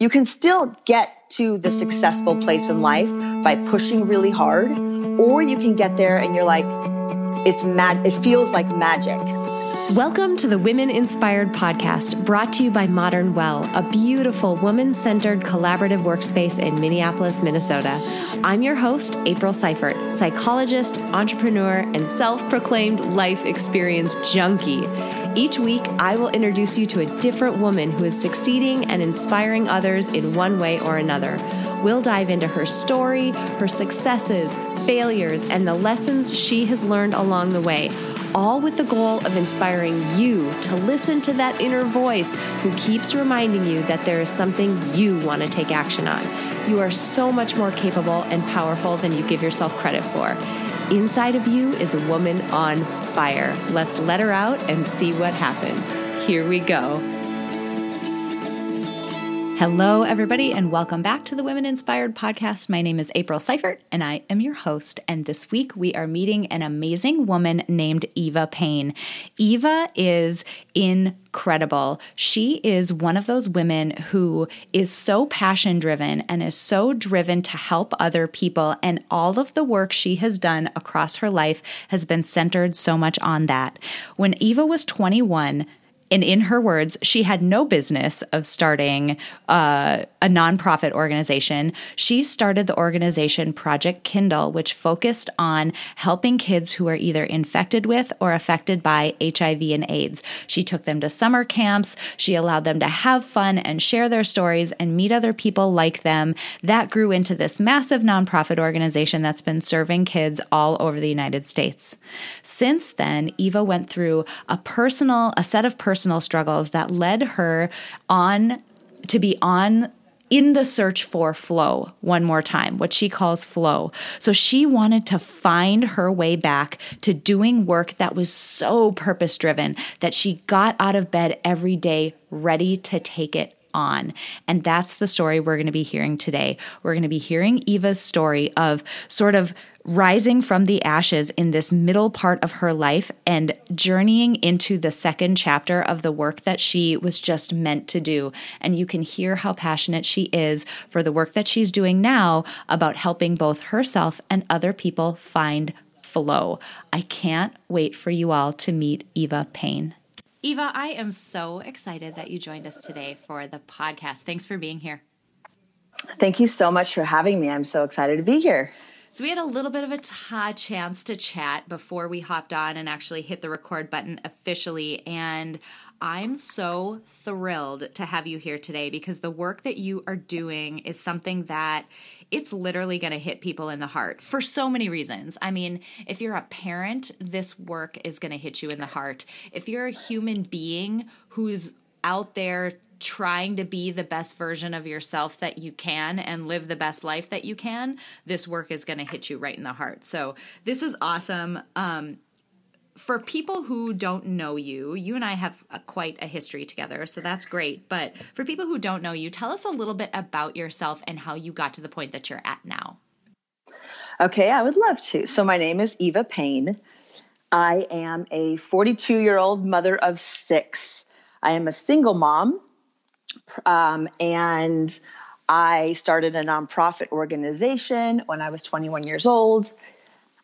you can still get to the successful place in life by pushing really hard, or you can get there and you're like, it's mad, it feels like magic. Welcome to the Women Inspired podcast, brought to you by Modern Well, a beautiful woman centered collaborative workspace in Minneapolis, Minnesota. I'm your host, April Seifert, psychologist, entrepreneur, and self proclaimed life experience junkie. Each week, I will introduce you to a different woman who is succeeding and inspiring others in one way or another. We'll dive into her story, her successes, failures, and the lessons she has learned along the way, all with the goal of inspiring you to listen to that inner voice who keeps reminding you that there is something you want to take action on. You are so much more capable and powerful than you give yourself credit for. Inside of you is a woman on fire. Let's let her out and see what happens. Here we go. Hello, everybody, and welcome back to the Women Inspired Podcast. My name is April Seifert, and I am your host. And this week we are meeting an amazing woman named Eva Payne. Eva is incredible. She is one of those women who is so passion driven and is so driven to help other people. And all of the work she has done across her life has been centered so much on that. When Eva was 21, and in her words, she had no business of starting uh, a nonprofit organization. She started the organization Project Kindle, which focused on helping kids who are either infected with or affected by HIV and AIDS. She took them to summer camps. She allowed them to have fun and share their stories and meet other people like them. That grew into this massive nonprofit organization that's been serving kids all over the United States. Since then, Eva went through a personal, a set of personal personal struggles that led her on to be on in the search for flow one more time, what she calls flow. So she wanted to find her way back to doing work that was so purpose driven that she got out of bed every day ready to take it on. And that's the story we're going to be hearing today. We're going to be hearing Eva's story of sort of rising from the ashes in this middle part of her life and journeying into the second chapter of the work that she was just meant to do. And you can hear how passionate she is for the work that she's doing now about helping both herself and other people find flow. I can't wait for you all to meet Eva Payne. Eva, I am so excited that you joined us today for the podcast. Thanks for being here. Thank you so much for having me. I'm so excited to be here. So, we had a little bit of a t- chance to chat before we hopped on and actually hit the record button officially. And I'm so thrilled to have you here today because the work that you are doing is something that it's literally going to hit people in the heart for so many reasons. I mean, if you're a parent, this work is going to hit you in the heart. If you're a human being who's out there trying to be the best version of yourself that you can and live the best life that you can, this work is going to hit you right in the heart. So, this is awesome. Um, for people who don't know you, you and I have a, quite a history together, so that's great. But for people who don't know you, tell us a little bit about yourself and how you got to the point that you're at now. Okay, I would love to. So, my name is Eva Payne. I am a 42 year old mother of six. I am a single mom um, and I started a nonprofit organization when I was 21 years old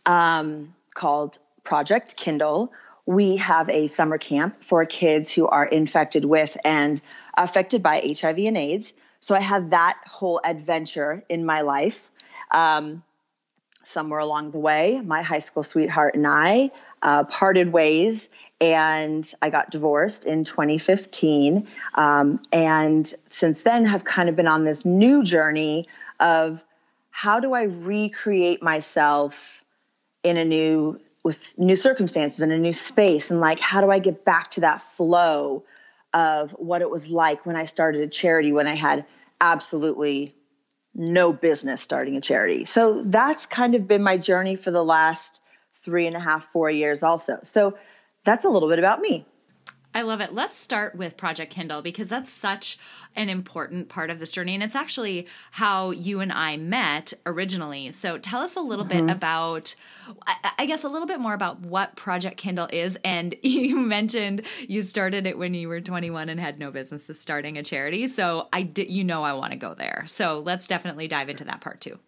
um, called Project Kindle. We have a summer camp for kids who are infected with and affected by HIV and AIDS. So I had that whole adventure in my life. Um, somewhere along the way, my high school sweetheart and I uh, parted ways and I got divorced in 2015. Um, and since then, have kind of been on this new journey of how do I recreate myself in a new with new circumstances in a new space and like how do I get back to that flow of what it was like when I started a charity when I had absolutely no business starting a charity. So that's kind of been my journey for the last three and a half, four years also. So that's a little bit about me. I love it. Let's start with Project Kindle because that's such an important part of this journey. And it's actually how you and I met originally. So tell us a little mm-hmm. bit about, I guess, a little bit more about what Project Kindle is. And you mentioned you started it when you were 21 and had no business of starting a charity. So I did, you know, I want to go there. So let's definitely dive into that part too.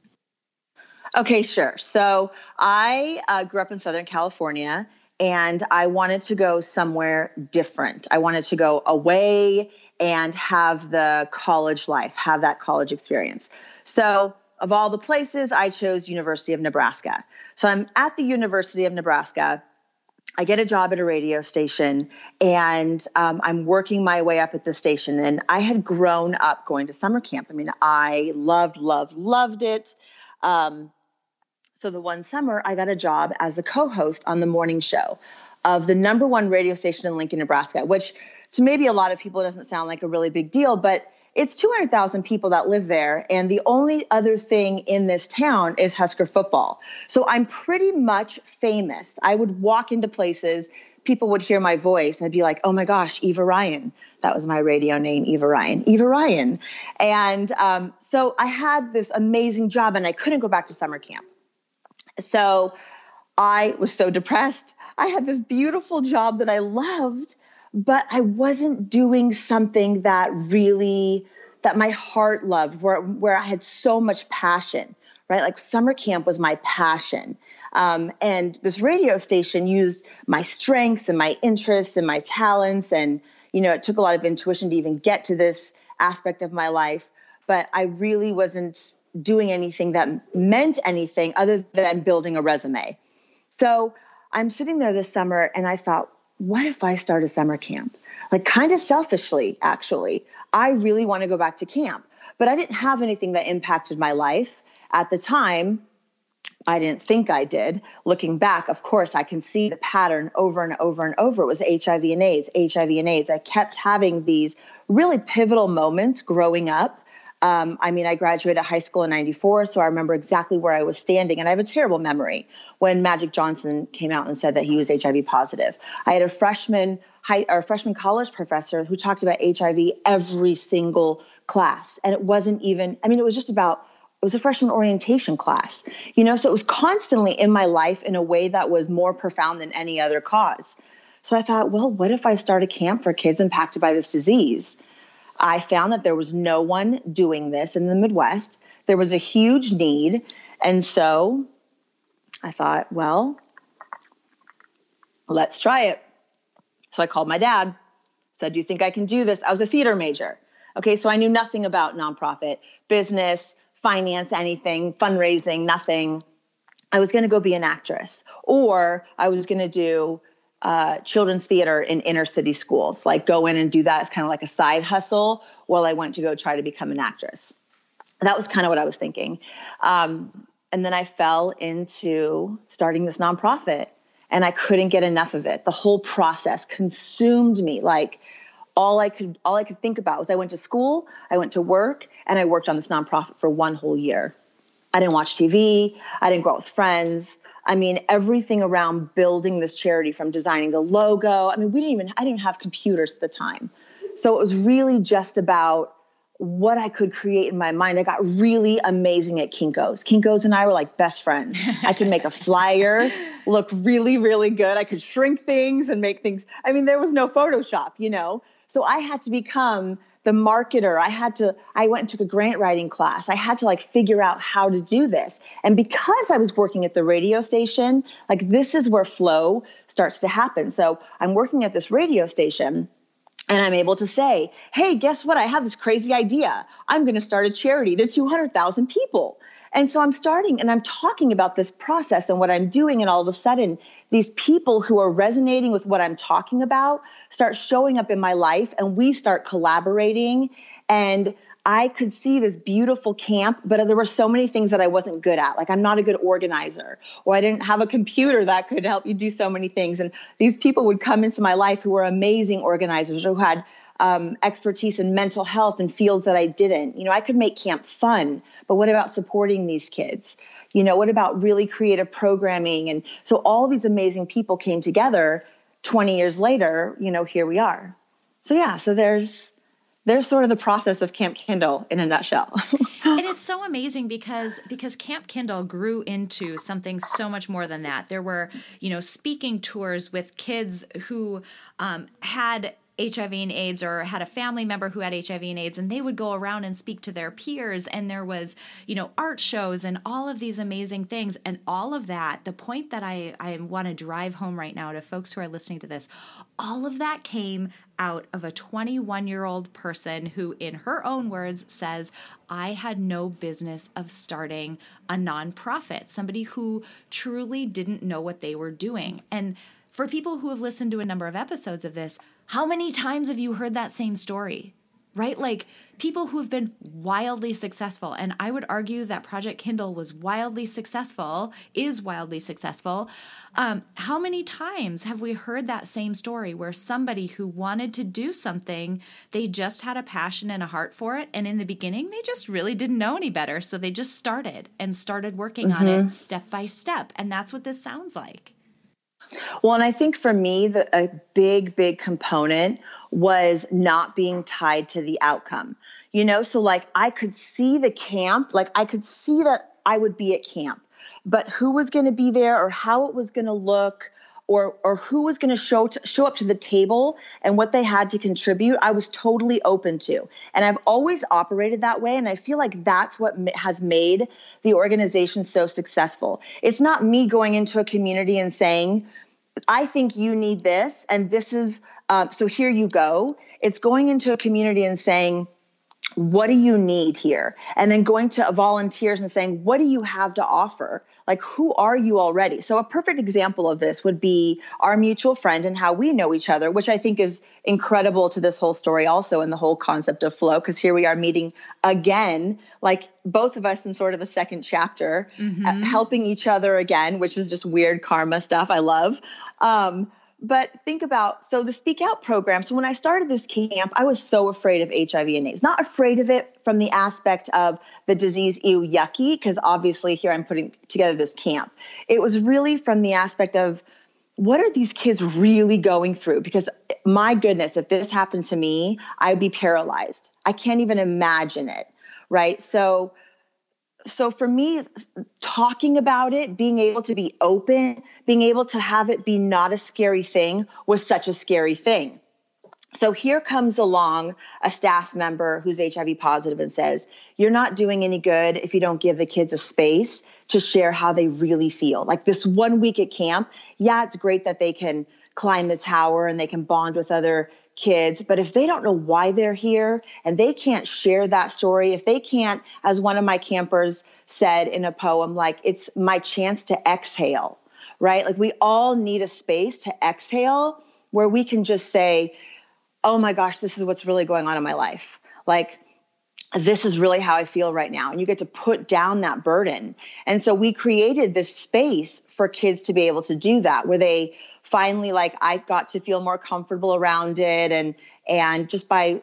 Okay, sure. So I uh, grew up in Southern California and I wanted to go somewhere different. I wanted to go away and have the college life, have that college experience. So, of all the places, I chose University of Nebraska. So, I'm at the University of Nebraska. I get a job at a radio station and um, I'm working my way up at the station. And I had grown up going to summer camp. I mean, I loved, loved, loved it. Um, so the one summer, I got a job as the co host on the morning show of the number one radio station in Lincoln, Nebraska, which to maybe a lot of people doesn't sound like a really big deal, but it's 200,000 people that live there. And the only other thing in this town is Husker football. So I'm pretty much famous. I would walk into places, people would hear my voice, and I'd be like, oh my gosh, Eva Ryan. That was my radio name, Eva Ryan. Eva Ryan. And um, so I had this amazing job, and I couldn't go back to summer camp. So I was so depressed. I had this beautiful job that I loved, but I wasn't doing something that really that my heart loved, where where I had so much passion, right? Like summer camp was my passion. Um, and this radio station used my strengths and my interests and my talents. And, you know, it took a lot of intuition to even get to this aspect of my life. But I really wasn't doing anything that meant anything other than building a resume. So I'm sitting there this summer and I thought, what if I start a summer camp? Like, kind of selfishly, actually. I really want to go back to camp, but I didn't have anything that impacted my life at the time. I didn't think I did. Looking back, of course, I can see the pattern over and over and over. It was HIV and AIDS, HIV and AIDS. I kept having these really pivotal moments growing up um, I mean, I graduated high school in 94, so I remember exactly where I was standing. And I have a terrible memory when Magic Johnson came out and said that he was HIV positive. I had a freshman high or freshman college professor who talked about HIV every single class. And it wasn't even, I mean, it was just about it was a freshman orientation class, you know, so it was constantly in my life in a way that was more profound than any other cause. So I thought, well, what if I start a camp for kids impacted by this disease? I found that there was no one doing this in the Midwest. There was a huge need. And so I thought, well, let's try it. So I called my dad, said, Do you think I can do this? I was a theater major. Okay, so I knew nothing about nonprofit, business, finance, anything, fundraising, nothing. I was going to go be an actress, or I was going to do uh, children's theater in inner city schools, like go in and do that as kind of like a side hustle while I went to go try to become an actress. That was kind of what I was thinking. Um, and then I fell into starting this nonprofit and I couldn't get enough of it. The whole process consumed me. Like all I could all I could think about was I went to school, I went to work, and I worked on this nonprofit for one whole year. I didn't watch TV, I didn't go out with friends. I mean, everything around building this charity from designing the logo. I mean, we didn't even, I didn't have computers at the time. So it was really just about what I could create in my mind. I got really amazing at Kinko's. Kinko's and I were like best friends. I could make a flyer look really, really good. I could shrink things and make things. I mean, there was no Photoshop, you know? So I had to become the marketer. I had to, I went and took a grant writing class. I had to like figure out how to do this. And because I was working at the radio station, like this is where flow starts to happen. So I'm working at this radio station and I'm able to say, hey, guess what? I have this crazy idea. I'm going to start a charity to 200,000 people. And so I'm starting and I'm talking about this process and what I'm doing. And all of a sudden, these people who are resonating with what I'm talking about start showing up in my life and we start collaborating. And I could see this beautiful camp, but there were so many things that I wasn't good at. Like I'm not a good organizer, or I didn't have a computer that could help you do so many things. And these people would come into my life who were amazing organizers, who had um, expertise in mental health and fields that I didn't. You know, I could make camp fun, but what about supporting these kids? You know, what about really creative programming? And so all these amazing people came together 20 years later, you know, here we are. So yeah, so there's there's sort of the process of Camp Kindle in a nutshell. and it's so amazing because because Camp Kindle grew into something so much more than that. There were, you know, speaking tours with kids who um, had HIV and AIDS or had a family member who had HIV and AIDS, and they would go around and speak to their peers. And there was, you know, art shows and all of these amazing things. And all of that, the point that I, I want to drive home right now to folks who are listening to this, all of that came out of a 21 year old person who, in her own words, says, I had no business of starting a nonprofit, somebody who truly didn't know what they were doing. And for people who have listened to a number of episodes of this, how many times have you heard that same story? Right? Like people who have been wildly successful. And I would argue that Project Kindle was wildly successful, is wildly successful. Um, how many times have we heard that same story where somebody who wanted to do something, they just had a passion and a heart for it. And in the beginning, they just really didn't know any better. So they just started and started working mm-hmm. on it mm-hmm. step by step. And that's what this sounds like. Well, and I think for me, the, a big, big component was not being tied to the outcome. You know, so like I could see the camp, like I could see that I would be at camp, but who was going to be there or how it was going to look or or who was going to show show up to the table and what they had to contribute i was totally open to. And i've always operated that way and i feel like that's what has made the organization so successful. It's not me going into a community and saying i think you need this and this is um, so here you go. It's going into a community and saying what do you need here? And then going to volunteers and saying what do you have to offer? Like who are you already? So a perfect example of this would be our mutual friend and how we know each other which i think is incredible to this whole story also and the whole concept of flow because here we are meeting again like both of us in sort of a second chapter mm-hmm. helping each other again which is just weird karma stuff i love. Um, but think about so the Speak Out program. So when I started this camp, I was so afraid of HIV and AIDS. Not afraid of it from the aspect of the disease, ew, yucky, because obviously here I'm putting together this camp. It was really from the aspect of what are these kids really going through? Because my goodness, if this happened to me, I'd be paralyzed. I can't even imagine it. Right. So so for me talking about it being able to be open being able to have it be not a scary thing was such a scary thing. So here comes along a staff member who's hiv positive and says you're not doing any good if you don't give the kids a space to share how they really feel. Like this one week at camp yeah it's great that they can climb the tower and they can bond with other kids, but if they don't know why they're here and they can't share that story, if they can't, as one of my campers said in a poem, like, it's my chance to exhale, right? Like, we all need a space to exhale where we can just say, oh my gosh, this is what's really going on in my life. Like, this is really how I feel right now. And you get to put down that burden. And so we created this space for kids to be able to do that, where they finally like I got to feel more comfortable around it and and just by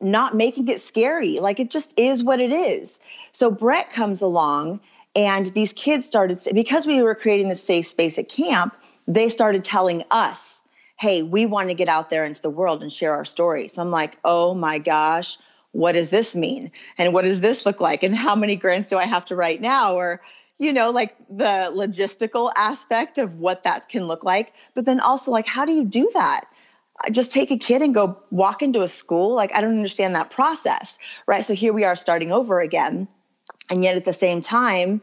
not making it scary like it just is what it is. So brett comes along and these kids started because we were creating this safe space at camp they started telling us hey we want to get out there into the world and share our story. So i'm like oh my gosh what does this mean? And what does this look like? And how many grants do i have to write now? Or you know, like the logistical aspect of what that can look like. But then also, like, how do you do that? Uh, just take a kid and go walk into a school. Like, I don't understand that process, right? So here we are starting over again. And yet at the same time,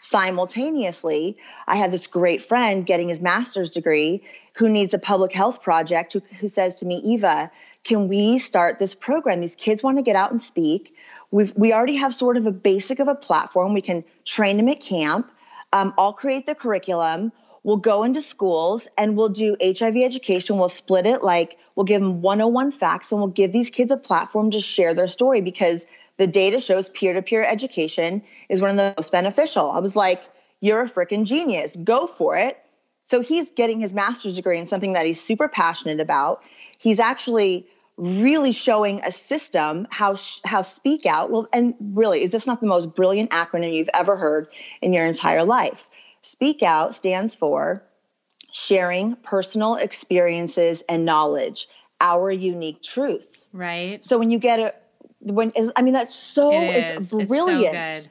simultaneously, I have this great friend getting his master's degree who needs a public health project who, who says to me, Eva, can we start this program? These kids want to get out and speak. We've, we already have sort of a basic of a platform. We can train them at camp. Um, I'll create the curriculum. We'll go into schools and we'll do HIV education. We'll split it like we'll give them 101 facts and we'll give these kids a platform to share their story because the data shows peer to peer education is one of the most beneficial. I was like, you're a freaking genius. Go for it. So he's getting his master's degree in something that he's super passionate about. He's actually really showing a system how how speak out well and really is this not the most brilliant acronym you've ever heard in your entire life speak out stands for sharing personal experiences and knowledge, our unique truths. Right. So when you get it, when I mean that's so It it's is. It's so brilliant. good.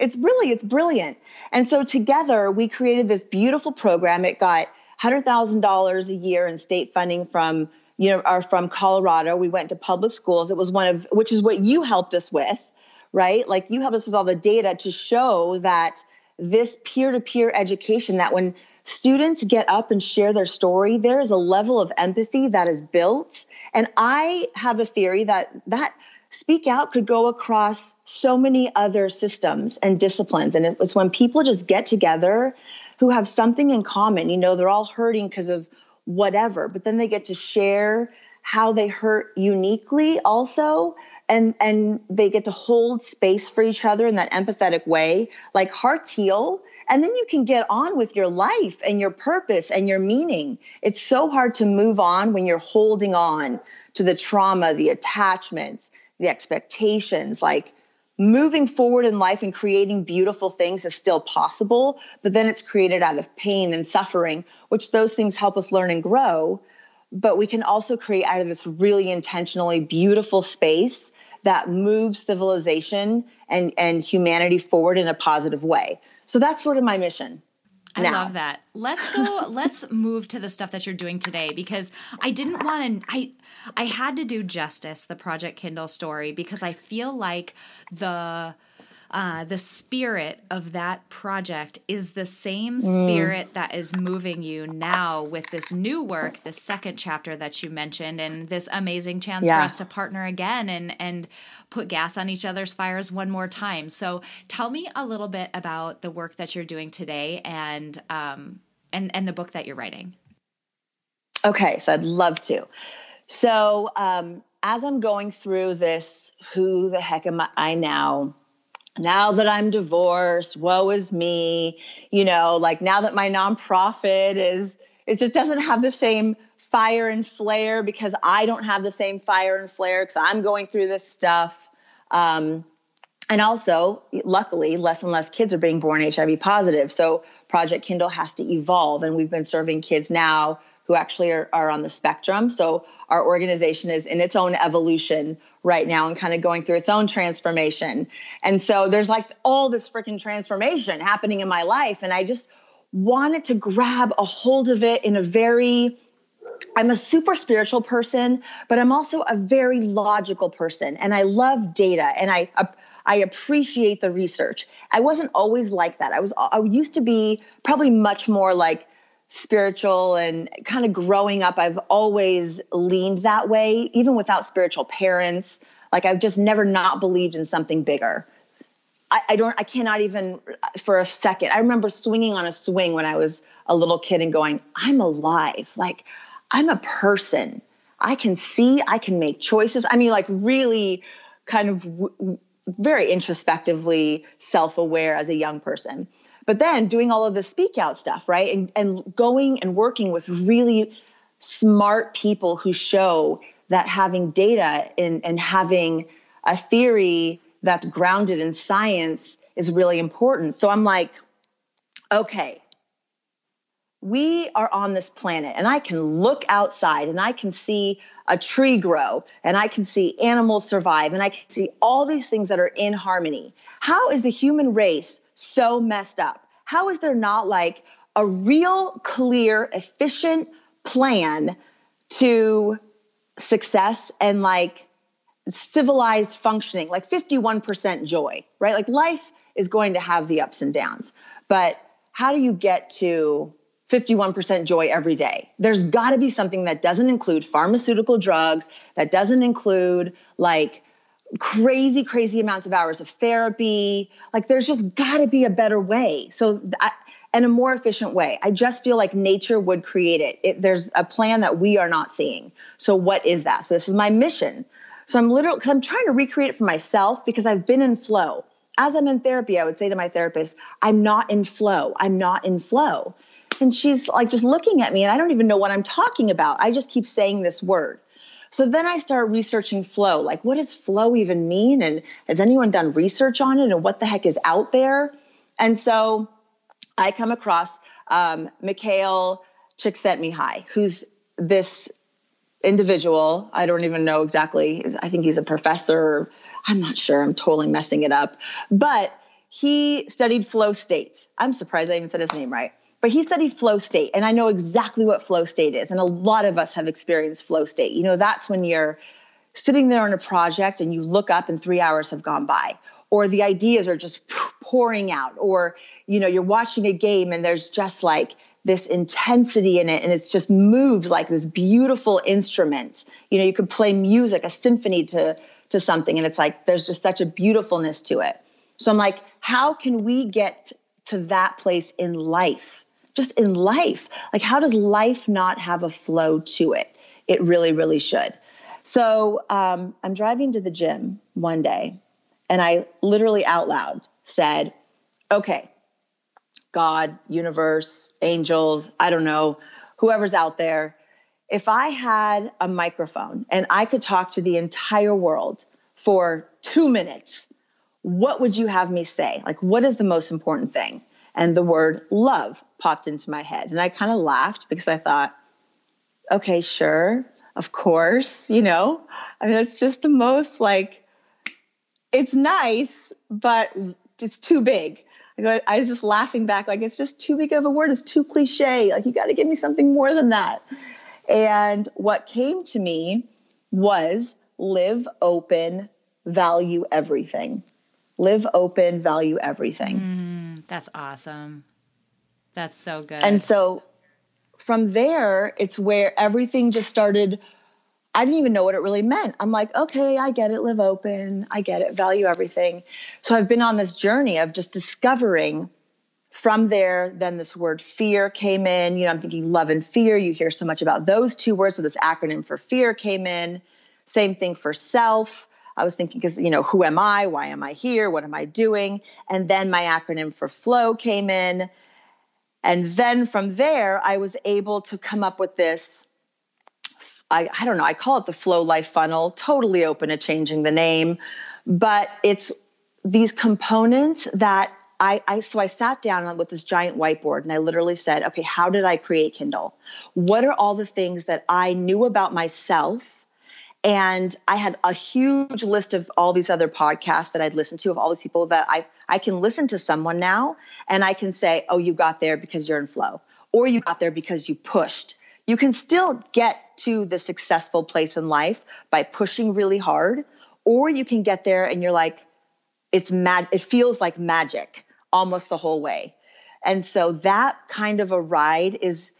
It's really it's brilliant. And so together we created this beautiful program. It got hundred thousand dollars a year in state funding from you know are from Colorado. We went to public schools. It was one of which is what you helped us with, right? Like you helped us with all the data to show that this peer-to-peer education that when students get up and share their story there is a level of empathy that is built and i have a theory that that speak out could go across so many other systems and disciplines and it was when people just get together who have something in common you know they're all hurting because of whatever but then they get to share how they hurt uniquely also and and they get to hold space for each other in that empathetic way like hearts heal and then you can get on with your life and your purpose and your meaning. It's so hard to move on when you're holding on to the trauma the attachments the expectations like moving forward in life and creating beautiful things is still possible but then it's created out of pain and suffering which those things help us learn and grow but we can also create out of this really intentionally beautiful space that moves civilization and, and humanity forward in a positive way. So that's sort of my mission. I now. love that. Let's go let's move to the stuff that you're doing today because I didn't want to I I had to do justice the Project Kindle story because I feel like the uh, the spirit of that project is the same spirit that is moving you now with this new work, this second chapter that you mentioned, and this amazing chance Yeah. for us to partner again and and put gas on each other's fires one more time. So, tell me a little bit about the work that you're doing today and um and and the book that you're writing. Okay, so I'd love to. So um, as I'm going through this, who the heck am I now? Now that I'm divorced, woe is me. You know, like now that my nonprofit is, it just doesn't have the same fire and flare because I don't have the same fire and flare because I'm going through this stuff. Um, and also, luckily, less and less kids are being born HIV positive. So Project Kindle has to evolve, and we've been serving kids now who actually are, are on the spectrum. So our organization is in its own evolution right now and kind of going through its own transformation. And so there's like all this freaking transformation happening in my life, and I just wanted to grab a hold of it in a very I'm a super spiritual person, but I'm also a very logical person and I love data and I I appreciate the research. I wasn't always like that. I was I used to be probably much more like spiritual and kind of growing up I've always leaned that way even without spiritual parents. Like I've just never not believed in something bigger. I, I don't I cannot even for a second. I remember swinging on a swing when I was a little kid and going, I'm alive. Like I'm a person. I can see, I can make choices. I mean, like, really kind of w- very introspectively self aware as a young person. But then doing all of the speak out stuff, right? And, and going and working with really smart people who show that having data and, and having a theory that's grounded in science is really important. So I'm like, okay, we are on this planet and I can look outside and I can see a tree grow and I can see animals survive and I can see all these things that are in harmony. How is the human race so messed up? How is there not like a real, clear, efficient plan to success and like civilized functioning, like 51% joy, right? Like life is going to have the ups and downs, but how do you get to 51% joy every day. There's got to be something that doesn't include pharmaceutical drugs, that doesn't include like crazy, crazy amounts of hours of therapy. Like there's just got to be a better way. So, and a more efficient way. I just feel like nature would create it. it. There's a plan that we are not seeing. So, what is that? So, this is my mission. So, I'm literally, because I'm trying to recreate it for myself because I've been in flow. As I'm in therapy, I would say to my therapist, I'm not in flow. I'm not in flow. And she's like just looking at me, and I don't even know what I'm talking about. I just keep saying this word. So then I start researching flow. Like, what does flow even mean? And has anyone done research on it? And what the heck is out there? And so I come across um, Mikhail Csikszentmihalyi, who's this individual. I don't even know exactly. I think he's a professor. I'm not sure. I'm totally messing it up. But he studied flow state. I'm surprised I even said his name right. But he studied flow state, and I know exactly what flow state is. And a lot of us have experienced flow state. You know, that's when you're sitting there on a project and you look up and three hours have gone by, or the ideas are just pouring out, or, you know, you're watching a game and there's just like this intensity in it and it's just moves like this beautiful instrument. You know, you could play music, a symphony to to something and it's like there's just such a beautifulness to it. So I'm like, how can we get to that place in life? Just in life. Like how does life not have a flow to it? It really really should. So um, I'm driving to the gym one day and I literally out loud said, okay, God, universe, angels, I don't know, whoever's out there, if I had a microphone and I could talk to the entire world for two minutes, what would you have me say? Like, what is the most important thing? And the word love popped into my head. And I kind of laughed because I thought, okay, sure, of course, you know, I mean, it's just the most like, it's nice, but it's too big. I, go, I was just laughing back, like, it's just too big of a word. It's too cliche. Like, you got to give me something more than that. And what came to me was live open, value everything. Live open, value everything. Mm, that's awesome. That's so good. And so from there, it's where everything just started I didn't even know what it really meant. I'm like, okay, I get it, live open, I get it, value everything. So I've been on this journey of just discovering from there. Then this word fear came in. You know, I'm thinking love and fear. You hear so much about those two words. So this acronym for fear came in. Same thing for self. I was thinking, because, you know, who am I? Why am I here? What am I doing? And then my acronym for flow came in. And then from there, I was able to come up with this I, I don't know, I call it the flow life funnel, totally open to changing the name. But it's these components that I, I, so I sat down with this giant whiteboard and I literally said, okay, how did I create Kindle? What are all the things that I knew about myself? And I had a huge list of all these other podcasts that I'd listened to of all these people that I I can listen to someone now and I can say, oh, you got there because you're in flow, or you got there because you pushed. You can still get to the successful place in life by pushing really hard, or you can get there and you're like, it's mad, it feels like magic almost the whole way. And so that kind of a ride is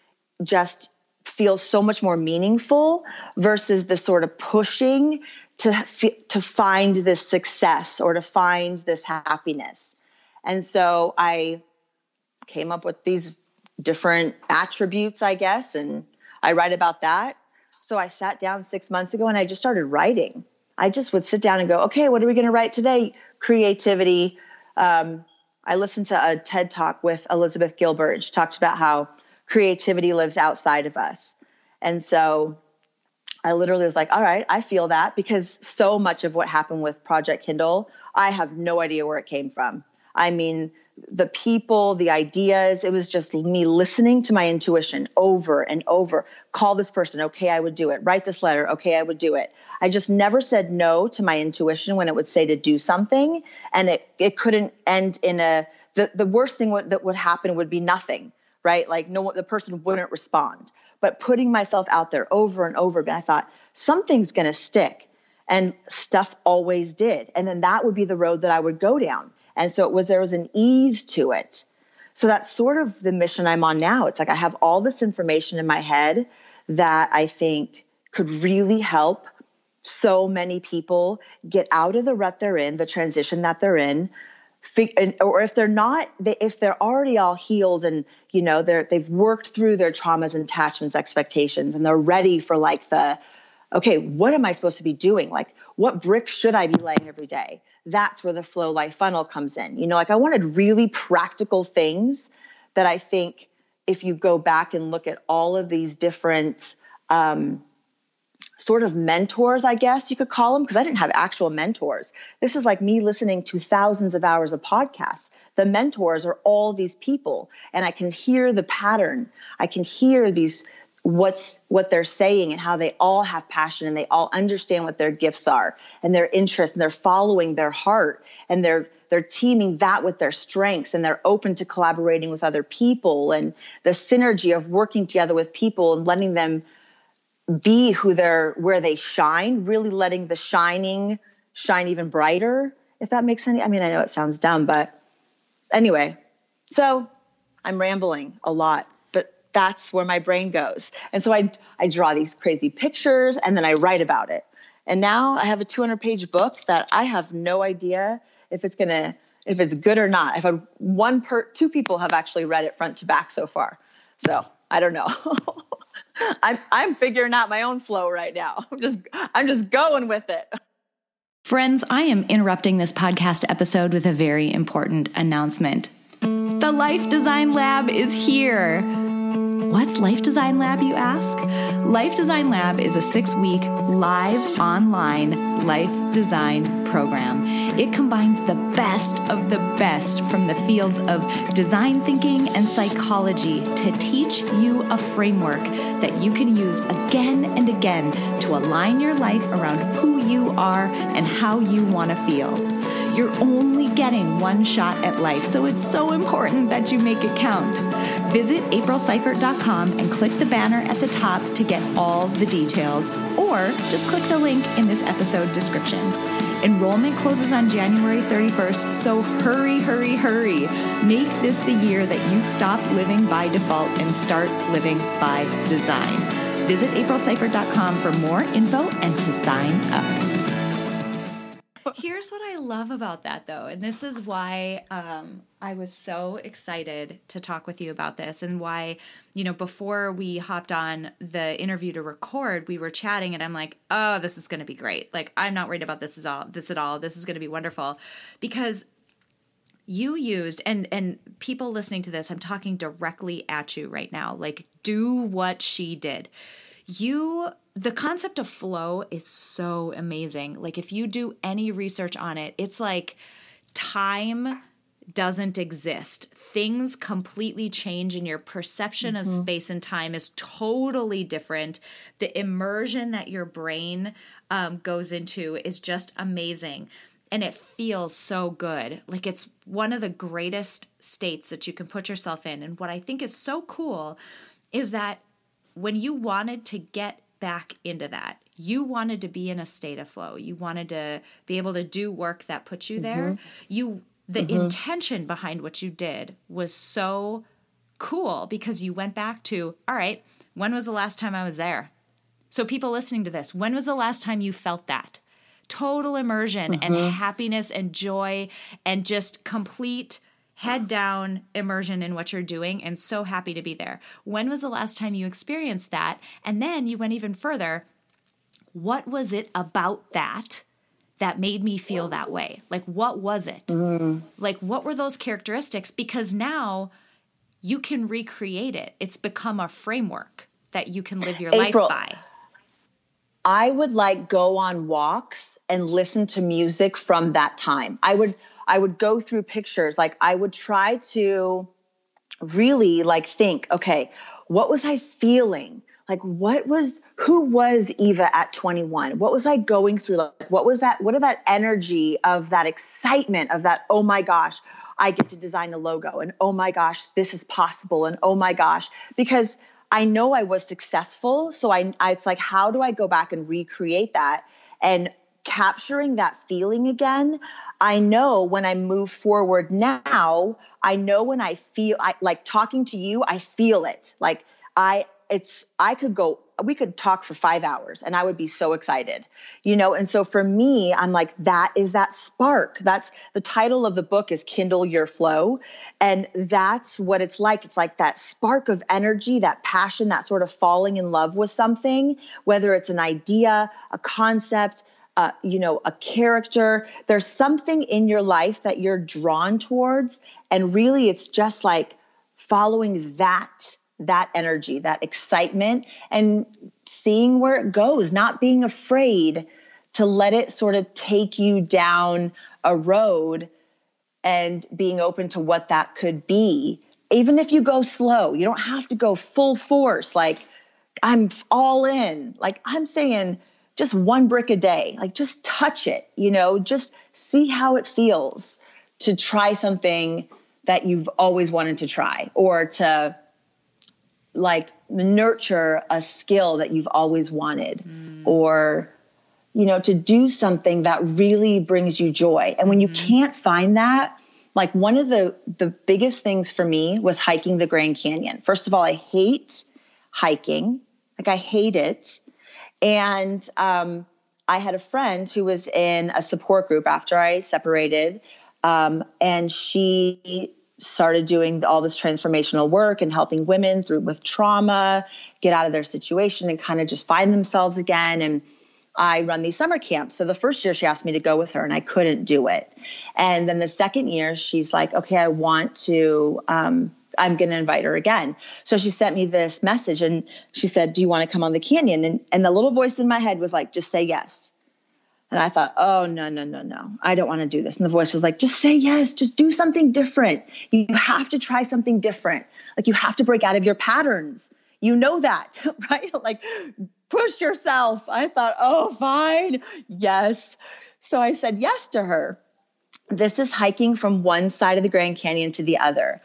just feels so much more meaningful versus the sort of pushing to to find this success or to find this happiness. And so I came up with these different attributes, I guess, and I write about that. So I sat down six months ago and I just started writing. I just would sit down and go, okay, what are we going to write today? Creativity. Um, I listened to a TED talk with Elizabeth Gilbert. She talked about how creativity lives outside of us. And so I literally was like, all right, I feel that because so much of what happened with Project Kindle, I have no idea where it came from. I mean, the people, the ideas. It was just me listening to my intuition over and over. Call this person. Okay, I would do it. Write this letter. Okay, I would do it. I just never said no to my intuition when it would say to do something. And it, it couldn't end in a, the, the worst thing that would happen would be nothing, right? Like no the person wouldn't respond. But putting myself out there over and over again, I thought something's going to stick. And stuff always did. And then that would be the road that I would go down and so it was there was an ease to it. So that's sort of the mission I'm on now. It's like I have all this information in my head that I think could really help so many people get out of the rut they're in, the transition that they're in, or if they're not if they're already all healed and you know they're they've worked through their traumas and attachments expectations and they're ready for like the okay what am i supposed to be doing like what bricks should i be laying every day that's where the flow life funnel comes in. You know, like I wanted really practical things that I think if you go back and look at all of these different um, sort of mentors, I guess you could call them, because I didn't have actual mentors. This is like me listening to thousands of hours of podcasts. The mentors are all these people, and I can hear the pattern. I can hear these what's what they're saying and how they all have passion and they all understand what their gifts are and their interests and they're following their heart and they're they're teaming that with their strengths and they're open to collaborating with other people and the synergy of working together with people and letting them be who they're where they shine really letting the shining shine even brighter if that makes any i mean i know it sounds dumb but anyway. So i'm rambling a lot but that's where my brain goes. And so i i draw these crazy pictures and then i write about it. And now i have a 200 page book that i have no idea if it's gonna if it's good or not. I've had one per two people have actually read it front to back so far. So i don't know I'm I'm figuring out my own flow right now. I'm just I'm just going with it. Friends, I am interrupting this podcast episode with a very important announcement. The Life Design Lab is here. What's Life Design Lab, you ask? Life Design Lab is a six week live online life design program. It combines the best of the best from the fields of design thinking and psychology to teach you a framework that you can use again and again to align your life around who you are and how you want to feel. You're only getting one shot at life, so it's so important that you make it count. Visit aprilseifert.com and click the banner at the top to get all the details, or just click the link in this episode description. Enrollment closes on January 31st, so hurry, hurry, hurry. Make this the year that you stop living by default and start living by design. Visit aprilseifert.com for more info and to sign up. Here's what I love about that, though, and this is why um, I was so excited to talk with you about this, and why, you know, before we hopped on the interview to record, we were chatting, and I'm like, oh, this is going to be great. Like, I'm not worried about this is all this at all. This is going to be wonderful, because you used and and people listening to this i'm talking directly at you right now like do what she did you the concept of flow is so amazing. Like if you do any research on it, it's like time doesn't exist. Things completely change and your perception mm-hmm. of space and time is totally different. The immersion that your brain um, goes into is just amazing. And it feels so good. Like it's one of the greatest states that you can put yourself in. And what I think is so cool is that when you wanted to get back into that, you wanted to be in a state of flow. You wanted to be able to do work that put you there. Mm-hmm. You the mm-hmm. intention behind what you did was so cool because you went back to, all right, when was the last time I was there? So people listening to this, when was the last time you felt that? Total immersion mm-hmm. and happiness and joy and just complete head down immersion in what you're doing and so happy to be there. When was the last time you experienced that? And then you went even further what was it about that that made me feel that way? Like, what was it? Mm. Like, what were those characteristics? Because now you can recreate it. It's become a framework that you can live your April, life by. I would like go on walks and listen to music from that time. I would I would go through pictures. Like I would try to really like think, okay, what was I feeling? like what was who was eva at 21 what was i going through? Like what was that what are that energy of that excitement of that oh my gosh i get to design a logo and oh my gosh this is possible and oh my gosh. Because i know i was successful so i, I it's like how do i go back and recreate that? And capturing that feeling again i know when i move forward now i know when i feel i like talking to you i feel it like i it's I could go we could talk for 5 hours and I would be so excited. You know, and so for me I'm like that is that spark. That's the title of the book is Kindle Your Flow and that's what it's like. It's like that spark of energy, that passion, that sort of falling in love with something, whether it's an idea, a concept, you know, a character. There's something in your life that you're drawn towards. And really, it's just like following that that energy, that excitement, and seeing where it goes, not being afraid to let it sort of take you down a road and being open to what that could be. Even if you go slow, you don't have to go full force. Like, I'm all in. Like, I'm saying just one brick a day, like, just touch it, you know, just see how it feels to try something that you've always wanted to try or to like nurture a skill that you've always wanted mm. or you know to do something that really brings you joy. And when you mm. can't find that like one of the the biggest things for me was hiking the grand canyon. First of all i hate hiking. Like i hate it and um, i had a friend who was in a support group after i separated um, and she started doing all this transformational work and helping women through with trauma get out of their situation and kind of just find themselves again and I run these summer camps. So the first year she asked me to go with her and I couldn't do it. And then the second year she's like, okay, I want to, um, I'm going to invite her again. So she sent me this message and she said, do you want to come on the canyon? And, and the little voice in my head was like, just say yes. And I thought, oh, no, no, no, no. I don't want to do this. And the voice was like, just say yes, just do something different. You have to try something different. Like you have to break out of your patterns. You know that, right? like push yourself. I thought, oh, fine. Yes. So I said yes to her. This is hiking from one side of the Grand Canyon to the other.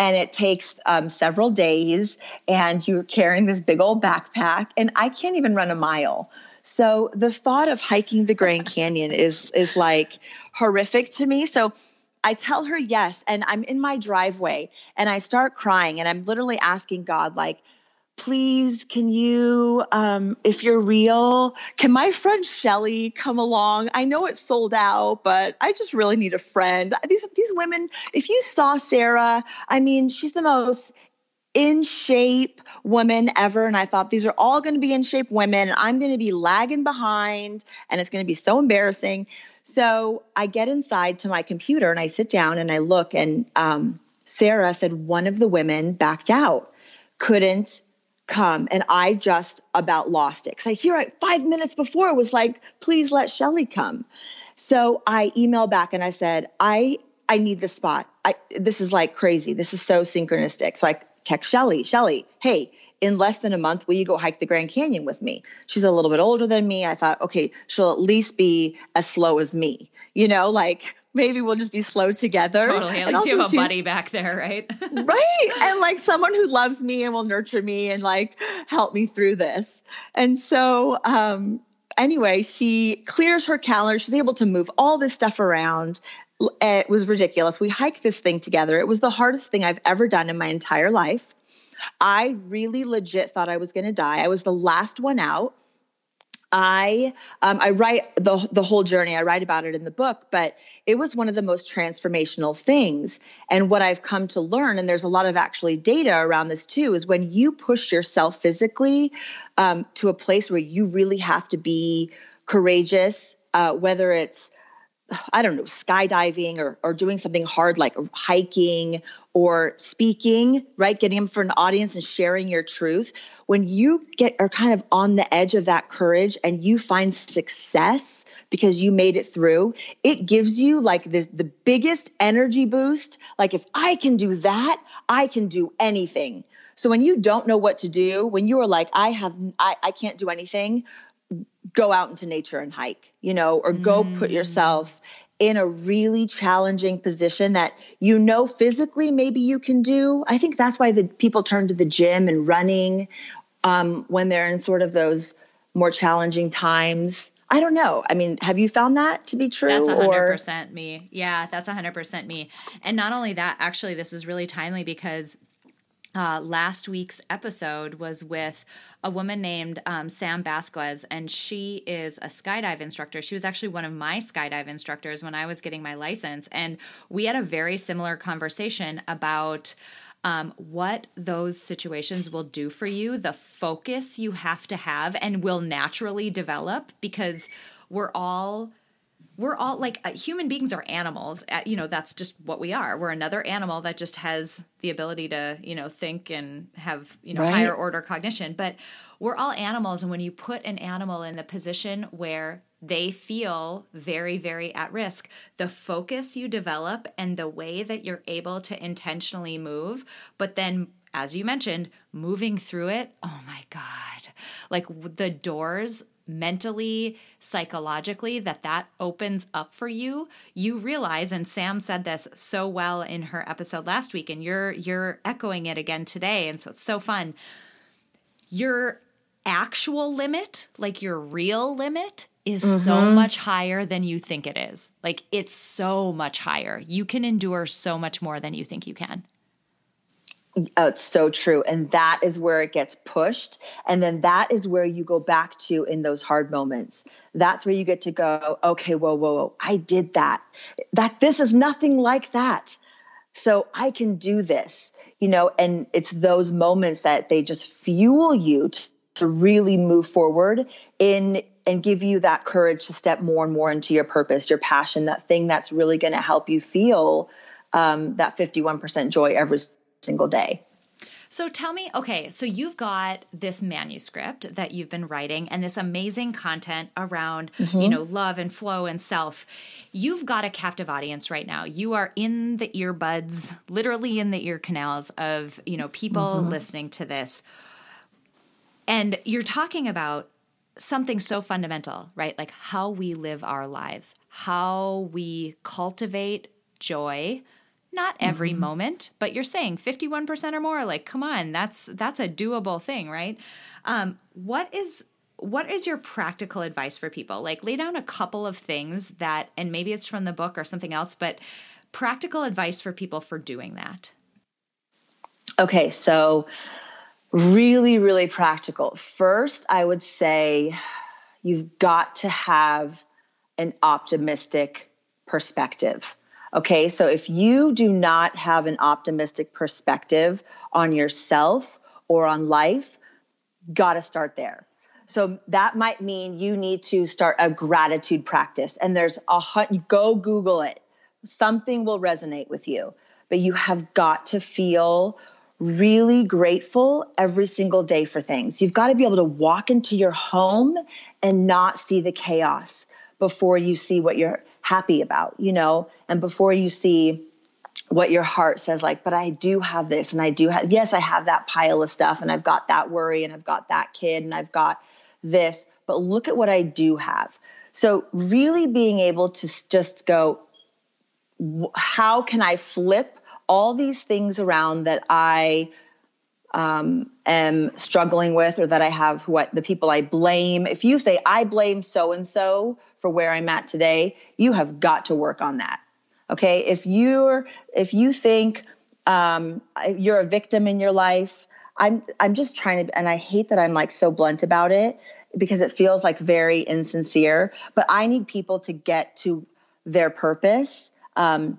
And it takes um, several days, and you're carrying this big old backpack. And I can't even run a mile. So the thought of hiking the Grand Canyon is is like horrific to me. So I tell her yes and I'm in my driveway and I start crying and I'm literally asking God like please can you um, if you're real can my friend shelly come along i know it's sold out but i just really need a friend these these women if you saw sarah i mean she's the most in shape woman ever. And I thought these are all going to be in shape women. And I'm going to be lagging behind and it's going to be so embarrassing. So I get inside to my computer and I sit down and I look, and um, Sarah said one of the women backed out, couldn't come. And I just about lost it. Because I hear it five minutes before it was like, please let Shelly come. So I emailed back and I said, I I need the spot. I, this is like crazy. This is so synchronistic. So I text Shelly, Shelly, hey, in less than a month, will you go hike the Grand Canyon with me? She's a little bit older than me. I thought, okay, she'll at least be as slow as me. You know, like maybe we'll just be slow together. Totally. At least you have a buddy back there, right? right. And like someone who loves me and will nurture me and like help me through this. And so, um, anyway, she clears her calendar. She's able to move all this stuff around it was ridiculous. We hiked this thing together. It was the hardest thing I've ever done in my entire life. I really legit thought I was going to die. I was the last one out. I um, I write the the whole journey. I write about it in the book, but it was one of the most transformational things. And what I've come to learn, and there's a lot of actually data around this too, is when you push yourself physically um, to a place where you really have to be courageous, uh, whether it's I don't know, skydiving or, or doing something hard like hiking or speaking, right? Getting them for an audience and sharing your truth. When you get are kind of on the edge of that courage and you find success because you made it through, it gives you like this the biggest energy boost. Like if I can do that, I can do anything. So when you don't know what to do, when you are like, I have I, I can't do anything, go out into nature and hike, you know, or go mm. put yourself in a really challenging position that you know physically maybe you can do. I think that's why the people turn to the gym and running um, when they're in sort of those more challenging times. I don't know. I mean, have you found that to be true? That's 100% or? me. Yeah, that's 100% me. And not only that, actually, this is really timely because uh, last week's episode was with a woman named um, Sam Basquez, and she is a skydive instructor. She was actually one of my skydive instructors when I was getting my license. And we had a very similar conversation about um, what those situations will do for you, the focus you have to have, and will naturally develop because we're all we're all like uh, human beings are animals. Uh, you know, that's just what we are. We're another animal that just has the ability to, you know, think and have, you know, right. higher order cognition. But we're all animals. And when you put an animal in the position where they feel very, very at risk, the focus you develop and the way that you're able to intentionally move, but then as you mentioned, moving through it, oh my God. Like the doors mentally, psychologically, that that opens up for you, you realize, and Sam said this so well in her episode last week, and you're you're echoing it again today, and so it's so fun. Your actual limit, like your real limit, is mm-hmm. so much higher than you think it is. Like it's so much higher. You can endure so much more than you think you can. Oh, it's so true. And that is where it gets pushed. And then that is where you go back to in those hard moments. That's where you get to go, okay, whoa, whoa, whoa, I did that. That this is nothing like that. So I can do this, you know, and it's those moments that they just fuel you to, to really move forward in and give you that courage to step more and more into your purpose, your passion, that thing that's really going to help you feel um, that 51% joy every single day. So tell me, okay, so you've got this manuscript that you've been writing and this amazing content around, mm-hmm. you know, love and flow and self. You've got a captive audience right now. You are in the earbuds, literally in the ear canals of, you know, people mm-hmm. listening to this. And you're talking about something so fundamental, right? Like how we live our lives, how we cultivate joy, not every mm-hmm. moment but you're saying 51% or more like come on that's that's a doable thing right? Um, what is what is your practical advice for people? Like lay down a couple of things that and maybe it's from the book or something else but practical advice for people for doing that. Okay so really really practical. First i would say you've got to have an optimistic perspective Okay, so if you do not have an optimistic perspective on yourself or on life, got to start there. So that might mean you need to start a gratitude practice. And there's a hunt, go Google it. Something will resonate with you, but you have got to feel really grateful every single day for things. You've got to be able to walk into your home and not see the chaos before you see what you're happy about, you know, and before you see what your heart says like but i do have this and i do have yes i have that pile of stuff and i've got that worry and i've got that kid and i've got this but look at what i do have. So really being able to just go how can i flip all these things around that i um, am struggling with or that i have what the people i blame? If you say i blame so and so for where I'm at today, you have got to work on that. Okay. If you're, if you think um, you're a victim in your life, I'm, I'm just trying to, and I hate that I'm like so blunt about it because it feels like very insincere, but I need people to get to their purpose um,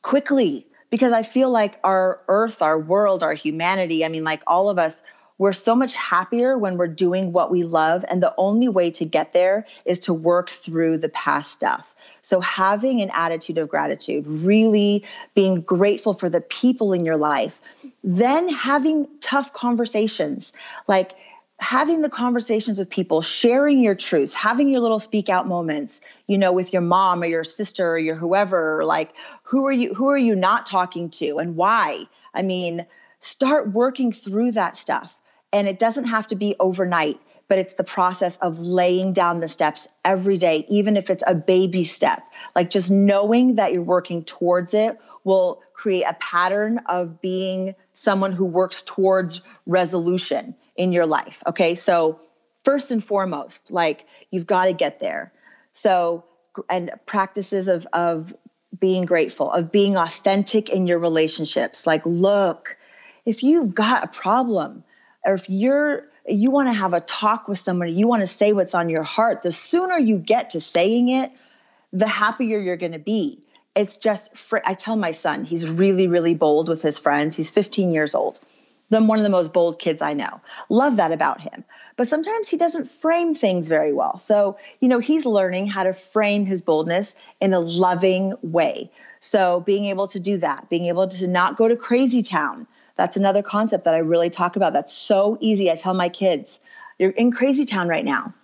quickly because I feel like our earth, our world, our humanity, I mean, like all of us, we're so much happier when we're doing what we love. And the only way to get there is to work through the past stuff. So, having an attitude of gratitude, really being grateful for the people in your life, then having tough conversations like, having the conversations with people, sharing your truths, having your little speak out moments, you know, with your mom or your sister or your whoever, like who are you who are you not talking to and why? I mean, start working through that stuff. And it doesn't have to be overnight, but it's the process of laying down the steps every day, even if it's a baby step. Like just knowing that you're working towards it will create a pattern of being someone who works towards resolution in your life. Okay. So, first and foremost, like you've got to get there. So, and practices of, of being grateful, of being authentic in your relationships. Like, look, if you've got a problem, or if you're you want to have a talk with somebody, you want to say what's on your heart, the sooner you get to saying it, the happier you're going to be. It's just, fr- I tell my son, he's really, really bold with his friends. He's 15 years old. the one of the most bold kids I know. Love that about him. But sometimes he doesn't frame things very well. So, you know, he's learning how to frame his boldness in a loving way. So, being able to do that, being able to not go to crazy town. That's another concept that I really talk about. That's so easy. I tell my kids, you're in crazy town right now.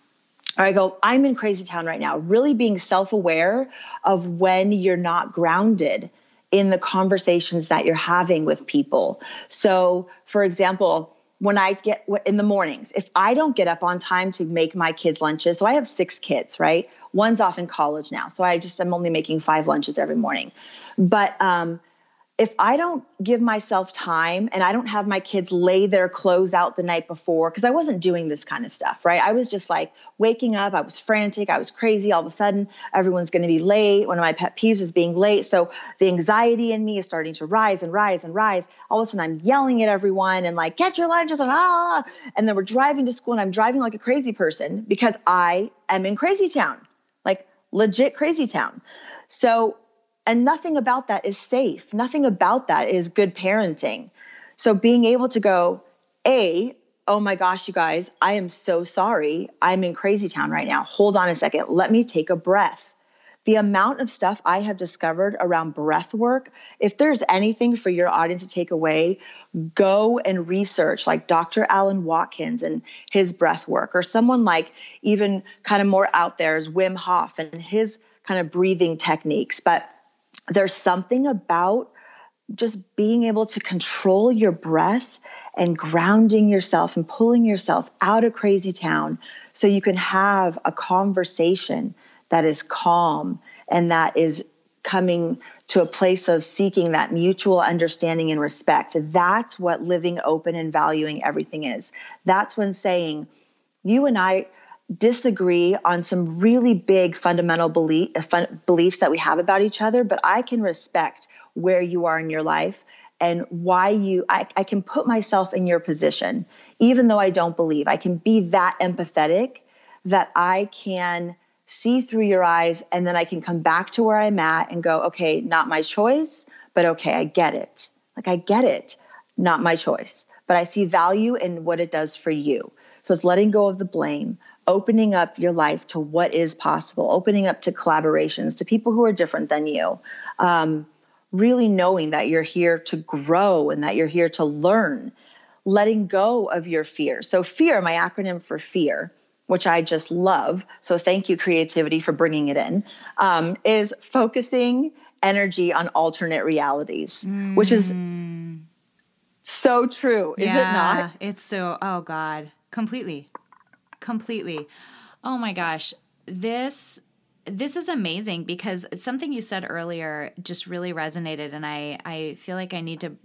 Or I go, I'm in crazy town right now. Really being self aware of when you're not grounded in the conversations that you're having with people. So, for example, when I get in the mornings, if I don't get up on time to make my kids lunches, so I have six kids, right? One's off in college now, so I just I'm only making five lunches every morning. But um, if I don't give myself time and I don't have my kids lay their clothes out the night before, because I wasn't doing this kind of stuff, right? I was just like waking up, I was frantic, I was crazy. All of a sudden, everyone's going to be late. One of my pet peeves is being late. So the anxiety in me is starting to rise and rise and rise. All of a sudden, I'm yelling at everyone and like, get your lunches and ah. And then we're driving to school and I'm driving like a crazy person because I am in crazy town, like legit crazy town. So and nothing about that is safe. Nothing about that is good parenting. So being able to go, A, oh my gosh, you guys, I am so sorry. I'm in crazy town right now. Hold on a second. Let me take a breath. The amount of stuff I have discovered around breath work, if there's anything for your audience to take away, go and research like Dr. Alan Watkins and his breath work, or someone like even kind of more out there is Wim Hof and his kind of breathing techniques. But there's something about just being able to control your breath and grounding yourself and pulling yourself out of crazy town so you can have a conversation that is calm and that is coming to a place of seeking that mutual understanding and respect. That's what living open and valuing everything is. That's when saying, you and I disagree on some really big fundamental belief, uh, fun, beliefs that we have about each other, but I can respect where you are in your life and why you I, I can put myself in your position even though i don't believe. I can be that empathetic that i can see through your eyes and then i can come back to where i'm at and go okay not my choice but okay i get it. Like i get it. Not my choice. But i see value in what it does for you. So it's letting go of the blame opening up your life to what is possible, opening up to collaborations, to people who are different than you. Um, really knowing that you're here to grow and that you're here to learn, letting go of your fear. So, fear, my acronym for fear, which I just love. So, thank you, creativity, for bringing it in, um, is focusing energy on alternate realities, mm. which is mm. so true, is yeah, it not? It's so, oh God, completely completely. Oh my gosh, this this is amazing because something you said earlier just really resonated, and I I feel like I need to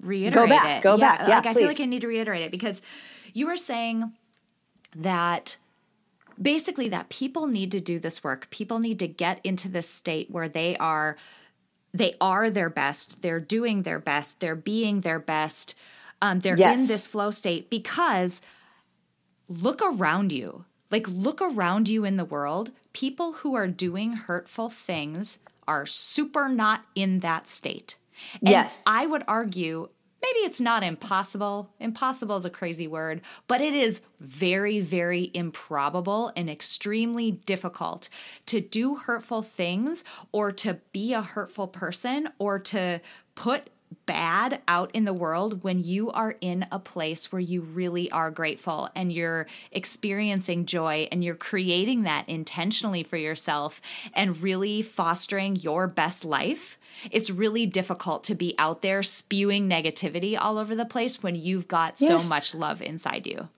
reiterate it. go back, it. Go yeah, back, yeah. Like please. I feel like I need to reiterate it because you were saying that basically that people need to do this work. People need to get into this state where they are they are their best. They're doing their best. They're being their best. Um, they're yes. in this flow state because look around you. Like, look around you in the world. People who are doing hurtful things are super not in that state. And yes. I would argue maybe it's not impossible. Impossible is a crazy word, but it is very, very improbable and extremely difficult to do hurtful things or to be a hurtful person or to put bad out in the world when you are in a place where you really are grateful and you're experiencing joy and you're creating that intentionally for yourself and really fostering your best life. It's really difficult to be out there spewing negativity all over the place when you've got yes. so much love inside you.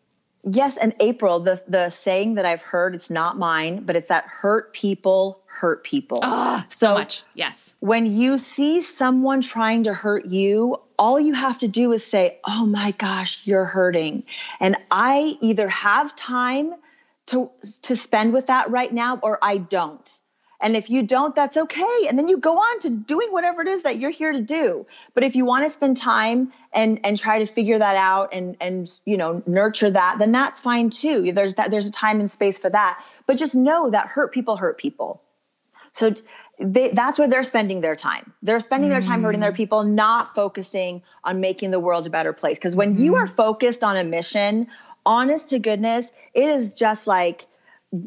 Yes, and April, the the saying that I've heard, it's not mine, but it's that hurt people hurt people. Oh, so, so much. Yes. When you see someone trying to hurt you, all you have to do is say, "Oh my gosh, you're hurting." And I either have time to to spend with that right now or I don't. And if you don't, that's okay. And then you go on to doing whatever it is that you're here to do. But if you want to spend time and and try to figure that out and and you know nurture that, then that's fine too. There's that there's a time and space for that. But just know that hurt people hurt people. So they, that's where they're spending their time. They're spending their time hurting their mm. people, not focusing on making the world a better place. Because when mm-hmm. you are focused on a mission, honest to goodness, it is just like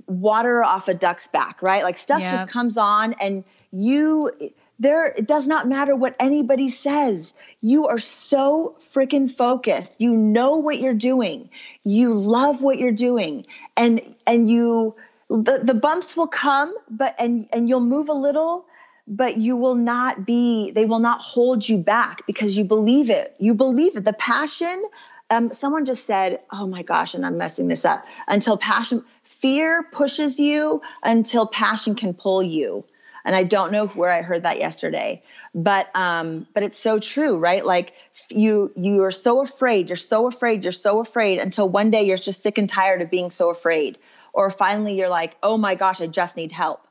water off a duck's back, right? Like stuff yep. just comes on and you there it does not matter what anybody says. You are so freaking focused. You know what you're doing. You love what you're doing. And and you the, the bumps will come, but and and you'll move a little, but you will not be, they will not hold you back because you believe it. You believe it. The passion, um, someone just said, oh my gosh, and I'm messing this up. Until passion, fear pushes you until passion can pull you. And I don't know where I heard that yesterday, but um, but it's so true, right? Like you you are so afraid, you're so afraid, you're so afraid until one day you're just sick and tired of being so afraid or finally you're like, oh my gosh, I just need help.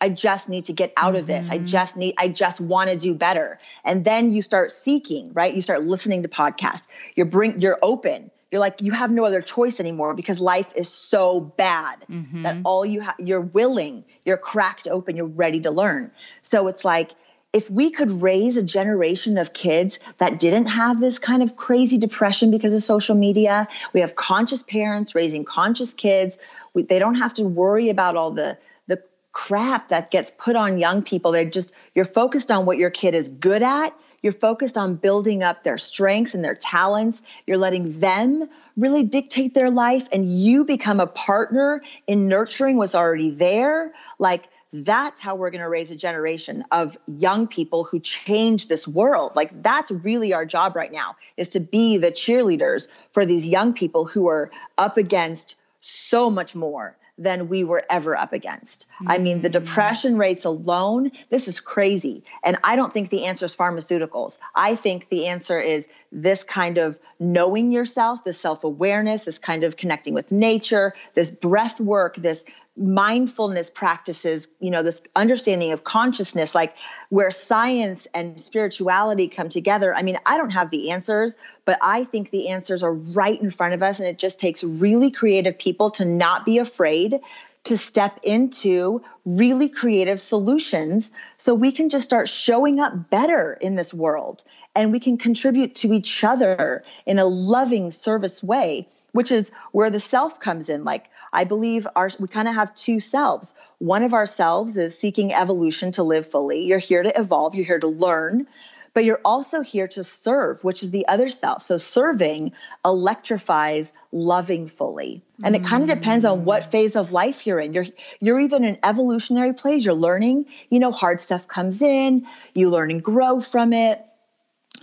I just need to get out of this. I mm-hmm. just need, I just want to do better. And then you start seeking, right? You start listening to podcasts. You're bring, you're open. You're like, you have no other choice anymore because life is so bad mm-hmm. that all you have, you're willing, you're cracked open, you're ready to learn. So it's like, if we could raise a generation of kids that didn't have this kind of crazy depression because of social media, we have conscious parents raising conscious kids. We, they don't have to worry about all the the crap that gets put on young people. They're just you're focused on what your kid is good at. You're focused on building up their strengths and their talents. You're letting them really dictate their life, and you become a partner in nurturing what's already there. Like that's how we're going to raise a generation of young people who change this world like that's really our job right now is to be the cheerleaders for these young people who are up against so much more than we were ever up against. Mm-hmm. I mean, the mm. depression rates alone, this is crazy. And I don't think the answer is pharmaceuticals. I think the answer is this kind of knowing yourself, this self awareness, this kind of connecting with nature, this breath work, this mindfulness practices, you know, this understanding of consciousness, like where science and spirituality come together. I mean, I don't have the answers, but I think the answers are right in front of us. And it just takes really creative people to not be afraid to step into really creative solutions so we can just start showing up better in this world and we can contribute to each other in a loving service way which is where the self comes in like I believe our we kind of have two selves. One of ourselves is seeking evolution to live fully. You're here to evolve, you're here to learn, but you're also here to serve, which is the other self. So serving electrifies loving fully. And it kind of depends on what mm. phase of life you're in. You're you're either in an evolutionary place, you're learning, you know, hard stuff comes in, you learn and grow from it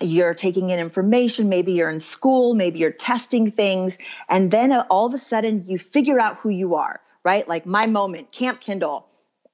you're taking in information, maybe you're in school, maybe you're testing things, and then all of a sudden you figure out who you are, right? Like my moment, Camp Kindle.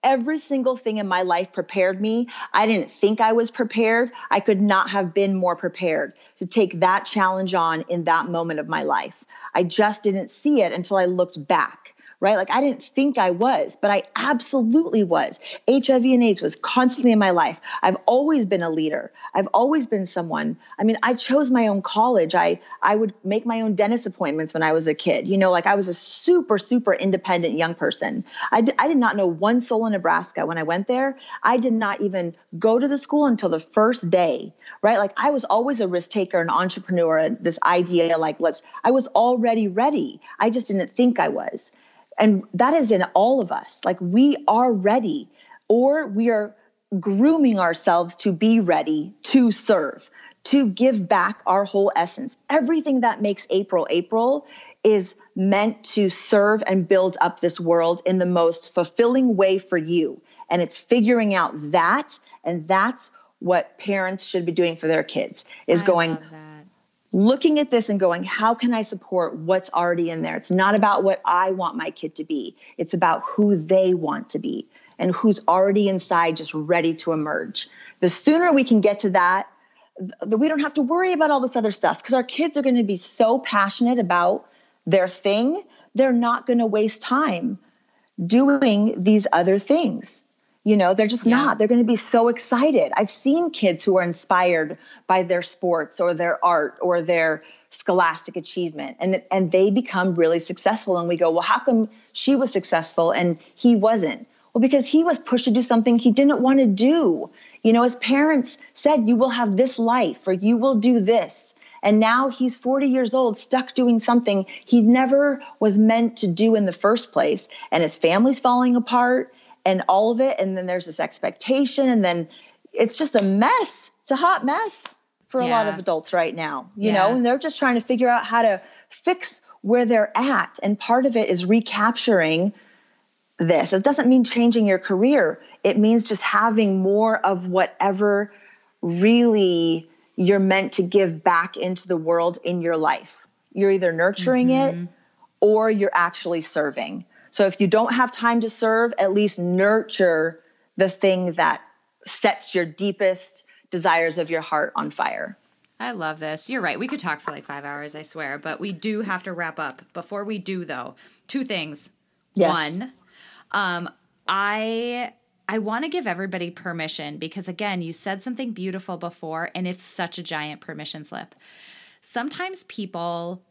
Every single thing in my life prepared me. I didn't think I was prepared. I could not have been more prepared to take that challenge on in that moment of my life. I just didn't see it until I looked back right? Like I didn't think I was, but I absolutely was. HIV and AIDS was constantly in my life. I've always been a leader. I've always been someone. I mean, I chose my own college. I I would make my own dentist appointments when I was a kid. You know, like I was a super super independent young person. I d- I did not know one soul in Nebraska when I went there. I did not even go to the school until the first day, right? Like I was always a risk taker, an entrepreneur, this idea like let's I was already ready. I just didn't think I was. And that is in all of us. Like we are ready, or we are grooming ourselves to be ready to serve, to give back our whole essence. Everything that makes April April is meant to serve and build up this world in the most fulfilling way for you. And it's figuring out that. And that's what parents should be doing for their kids is I going, looking at this and going, how can I support what's already in there? It's not about what I want my kid to be, it's about who they want to be and who's already inside, just ready to emerge. The sooner we can get to that, we don't have to worry about all this other stuff because our kids are going to be so passionate about their thing, they're not going to waste time doing these other things. You know, they're just yeah. not. They're going to be so excited. I've seen kids who are inspired by their sports or their art or their scholastic achievement and and they become really successful and we go, "Well, how come she was successful and he wasn't?" Well, because he was pushed to do something he didn't want to do. You know, his parents said, You will have this life or you will do this. And now he's 40 years old, stuck doing something he never was meant to do in the first place. And his family's falling apart and all of it. And then there's this expectation. And then it's just a mess. It's a hot mess for yeah. a lot of adults right now, you yeah. know, and they're just trying to figure out how to fix where they're at. And part of it is recapturing this. It doesn't mean changing your career, it means just having more of whatever really you're meant to give back into the world in your life. You're either nurturing mm-hmm. it or you're actually serving. So if you don't have time to serve, at least nurture the thing that sets your deepest desires of your heart on fire. I love this. You're right. We could talk for like five hours, I swear, but we do have to wrap up. Before we do, though, two things. Yes. One, um, I I want to give everybody permission because, again, you said something beautiful before, and it's such a giant permission slip. Sometimes people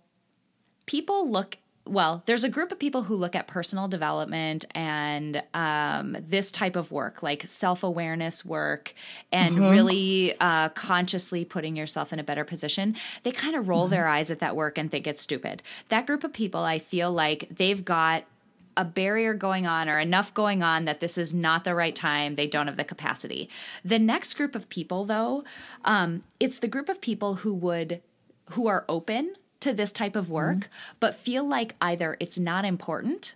people look well there's a group of people who look at personal development and um, this type of work like self-awareness work and mm-hmm. really uh, consciously putting yourself in a better position they kind of roll mm-hmm. their eyes at that work and think it's stupid that group of people i feel like they've got a barrier going on or enough going on that this is not the right time. They don't have the capacity. The next group of people, though, um, it's the group of people who would who are open to this type of work, mm-hmm. but feel like either it's not important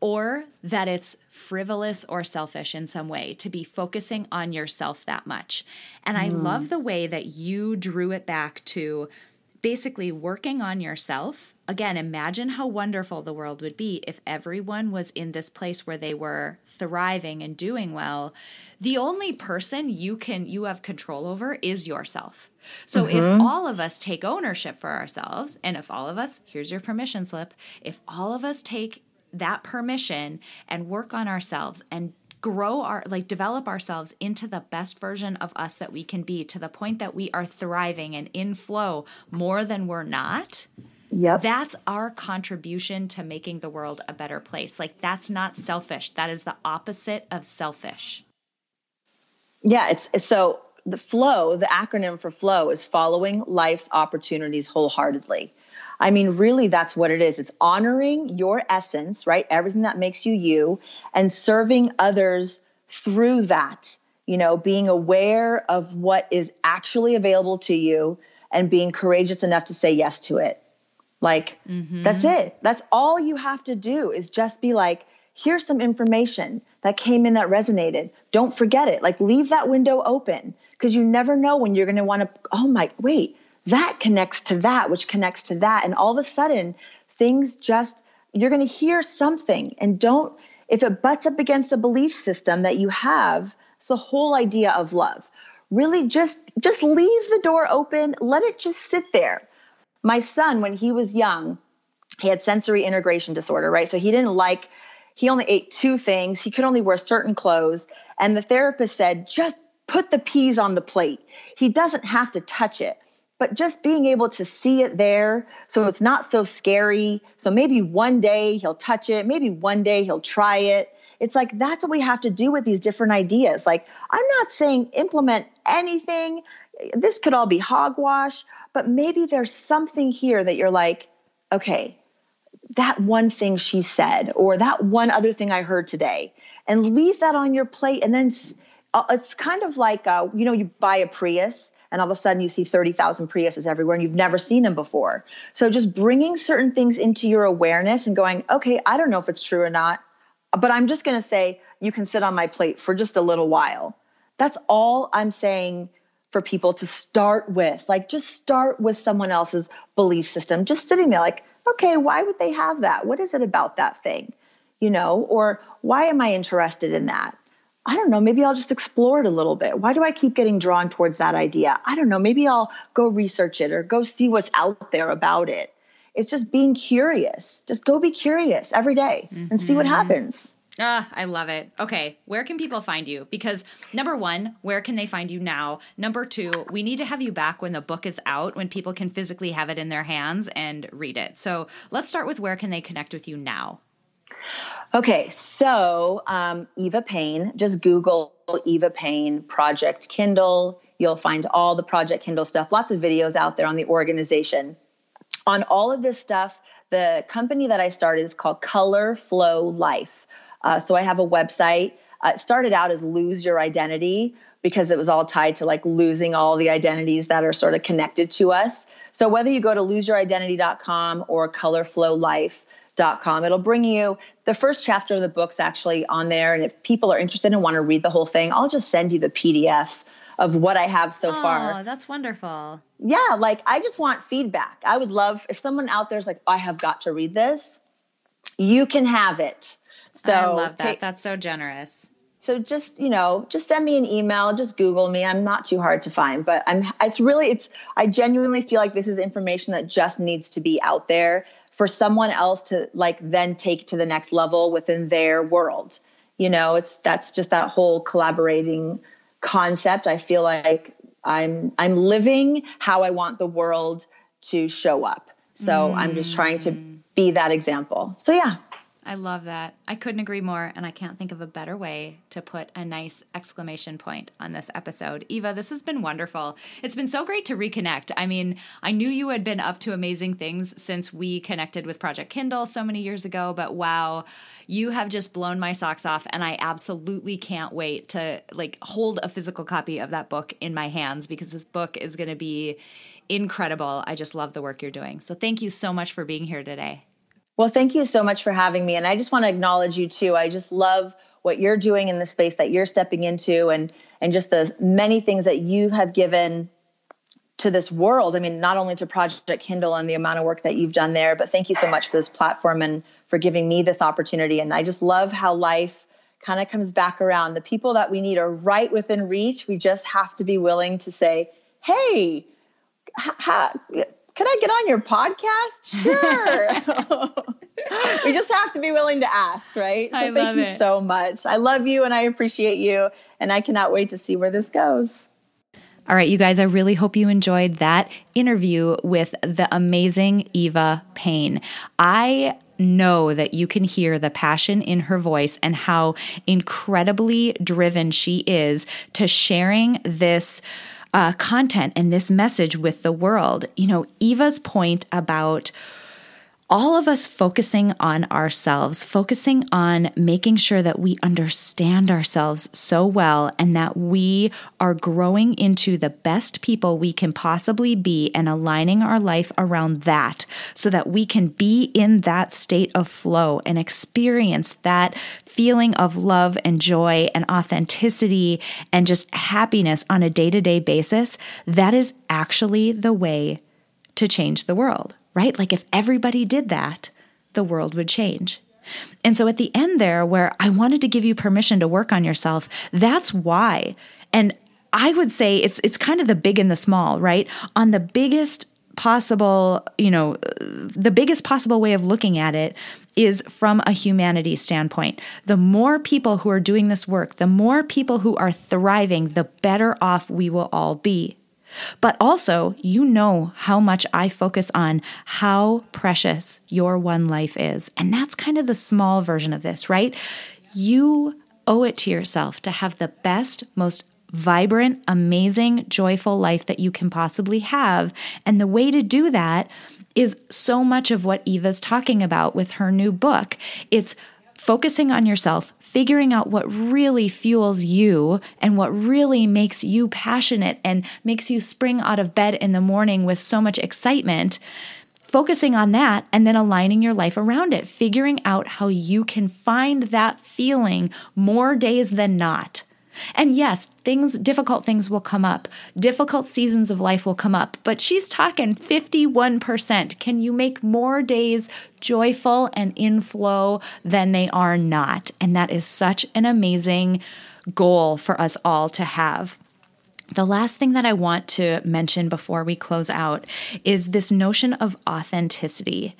or that it's frivolous or selfish in some way to be focusing on yourself that much. And mm. I love the way that you drew it back to basically working on yourself again, imagine how wonderful the world would be if everyone was in this place where they were thriving and doing well. The only person you can you have control over is yourself. So mm-hmm. if all of us take ownership for ourselves and if all of us, here's your permission slip, if all of us take that permission and work on ourselves and grow our like develop ourselves into the best version of us that we can be to the point that we are thriving and in flow more than we're not Yep. That's our contribution to making the world a better place. Like that's not selfish. That is the opposite of selfish. Yeah, it's, it's so the flow, the acronym for flow is following life's opportunities wholeheartedly. I mean, really, that's what it is. It's honoring your essence, right? Everything that makes you you, and serving others through that. You know, being aware of what is actually available to you and being courageous enough to say yes to it. Like, mm-hmm. that's it. That's all you have to do is just be like, here's some information that came in that resonated. Don't forget it. Like, leave that window open because you never know when you're going to want to, oh my, wait, that connects to that, which connects to that. And all of a sudden, things just, you're going to hear something. And don't, if it butts up against a belief system that you have, it's the whole idea of love. Really just just leave the door open, let it just sit there my son, when he was young, he had sensory integration disorder, right? So he didn't like, he only ate two things. He could only wear certain clothes. And the therapist said, just put the peas on the plate. He doesn't have to touch it. But just being able to see it there so it's not so scary. So maybe one day he'll touch it. Maybe one day he'll try it. It's like that's what we have to do with these different ideas. Like, I'm not saying implement anything. This could all be hogwash, but maybe there's something here that you're like, okay, that one thing she said, or that one other thing I heard today, and leave that on your plate. And then uh, it's kind of like, uh, you know, you buy a Prius and all of a sudden you see 30,000 Priuses everywhere and you've never seen them before. So just bringing certain things into your awareness and going, okay, I don't know if it's true or not, but I'm just going to say you can sit on my plate for just a little while. That's all I'm saying for people to start with. Like, just start with someone else's belief system, just sitting there, like, okay, why would they have that? What is it about that thing? You know, or why am I interested in that? I don't know, maybe I'll just explore it a little bit. Why do I keep getting drawn towards that idea? I don't know, maybe I'll go research it or go see what's out there about it. It's just being curious. Just go be curious every day mm-hmm. and see what mm-hmm. happens. Ah, I love it. Okay, where can people find you? Because number one, where can they find you now? Number two, we need to have you back when the book is out, when people can physically have it in their hands and read it. So let's start with where can they connect with you now? Okay, so um, Eva Payne, just Google Eva Payne Project Kindle. You'll find all the Project Kindle stuff, lots of videos out there on the organization. On all of this stuff, the company that I started is called Color Flow Life. Uh, so I have a website. Uh, it started out as Lose Your Identity because it was all tied to like losing all the identities that are sort of connected to us. So whether you go to loseyouridentity.com or colorflowlife.com, it'll bring you the first chapter of the book's actually on there. And if people are interested and want to read the whole thing, I'll just send you the PDF of what I have so oh, far. Oh, that's wonderful. Yeah, like I just want feedback. I would love if someone out there's like, I have got to read this. You can have it. So I love that. Take, that's so generous. So just you know, just send me an email. Just Google me. I'm not too hard to find, but I'm. It's really. It's. I genuinely feel like this is information that just needs to be out there for someone else to like then take to the next level within their world. You know, it's that's just that whole collaborating concept. I feel like I'm I'm living how I want the world to show up. So mm. I'm just trying to be that example. So yeah. I love that. I couldn't agree more, and I can't think of a better way to put a nice exclamation point on this episode. Eva, this has been wonderful. It's been so great to reconnect. I mean, I knew you had been up to amazing things since we connected with Project Kindle so many years ago, but wow, you have just blown my socks off, and I absolutely can't wait to like hold a physical copy of that book in my hands because this book is going to be incredible. I just love the work you're doing. So thank you so much for being here today. Well, thank you so much for having me. And I just want to acknowledge you too. I just love what you're doing in the space that you're stepping into and and just the many things that you have given to this world. I mean, not only to Project Kindle and the amount of work that you've done there, but thank you so much for this platform and for giving me this opportunity. And I just love how life kind of comes back around. The people that we need are right within reach. We just have to be willing to say, hey, ha, can I get on your podcast? Sure. we just have to be willing to ask, right? So I thank you it. so much. I love you and I appreciate you. And I cannot wait to see where this goes. All right, you guys, I really hope you enjoyed that interview with the amazing Eva Payne. I know that you can hear the passion in her voice and how incredibly driven she is to sharing this uh, content and this message with the world. You know, Eva's point about all of us focusing on ourselves, focusing on making sure that we understand ourselves so well and that we are growing into the best people we can possibly be and aligning our life around that so that we can be in that state of flow and experience that feeling of love and joy and authenticity and just happiness on a day to day basis. That is actually the way to change the world right? Like if everybody did that, the world would change. And so at the end there, where I wanted to give you permission to work on yourself, that's why. And I would say it's it's kind of the big and the small, right? On the biggest possible, you know, the biggest possible way of looking at it is from a humanity standpoint. The more people who are doing this work, the more people who are thriving, the better off we will all be. But also, you know how much I focus on how precious your one life is. And that's kind of the small version of this, right? You owe it to yourself to have the best, most vibrant, amazing, joyful life that you can possibly have. And the way to do that is so much of what Eva's talking about with her new book. It's focusing on yourself, figuring out what really fuels you and what really makes you passionate and makes you spring out of bed in the morning with so much excitement. Focusing on that and then aligning your life around it, figuring out how you can find that feeling more days than not. And yes, things, difficult things will come up. Difficult seasons of life will come up, but she's talking 51%. Can you make more days joyful and in flow than they are not? And that is such an amazing goal for us all to have. The last thing that I want to mention before we close out is this notion of authenticity.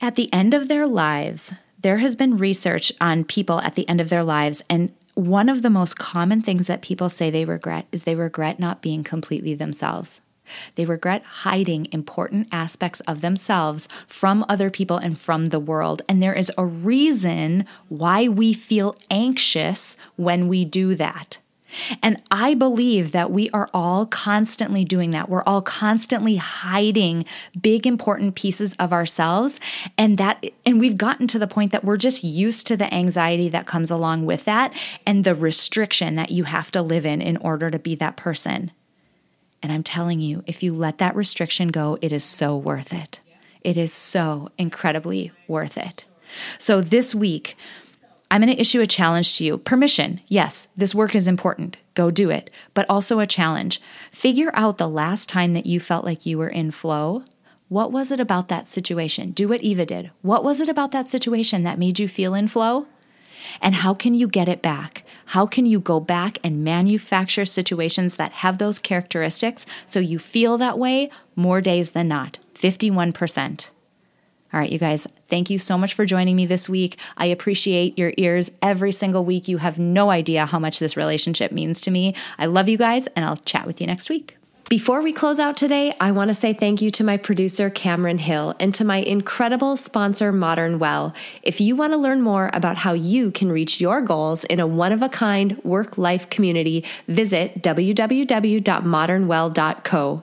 At the end of their lives, there has been research on people at the end of their lives, and one of the most common things that people say they regret is they regret not being completely themselves. They regret hiding important aspects of themselves from other people and from the world. And there is a reason why we feel anxious when we do that. And I believe that we are all constantly doing that. We're all constantly hiding big important pieces of ourselves and that and we've gotten to the point that we're just used to the anxiety that comes along with that and the restriction that you have to live in in order to be that person. And I'm telling you, if you let that restriction go, it is so worth it. It is so incredibly worth it. So this week, I'm going to issue a challenge to you. Permission. Yes, this work is important. Go do it. But also a challenge. Figure out the last time that you felt like you were in flow. What was it about that situation? Do what Eva did. What was it about that situation that made you feel in flow? And how can you get it back? How can you go back and manufacture situations that have those characteristics so you feel that way more days than not? 51%. All right, you guys, thank you so much for joining me this week. I appreciate your ears every single week. You have no idea how much this relationship means to me. I love you guys, and I'll chat with you next week. Before we close out today, I want to say thank you to my producer, Cameron Hill, and to my incredible sponsor, Modern Well. If you want to learn more about how you can reach your goals in a one of a kind work life community, visit www.modernwell.co.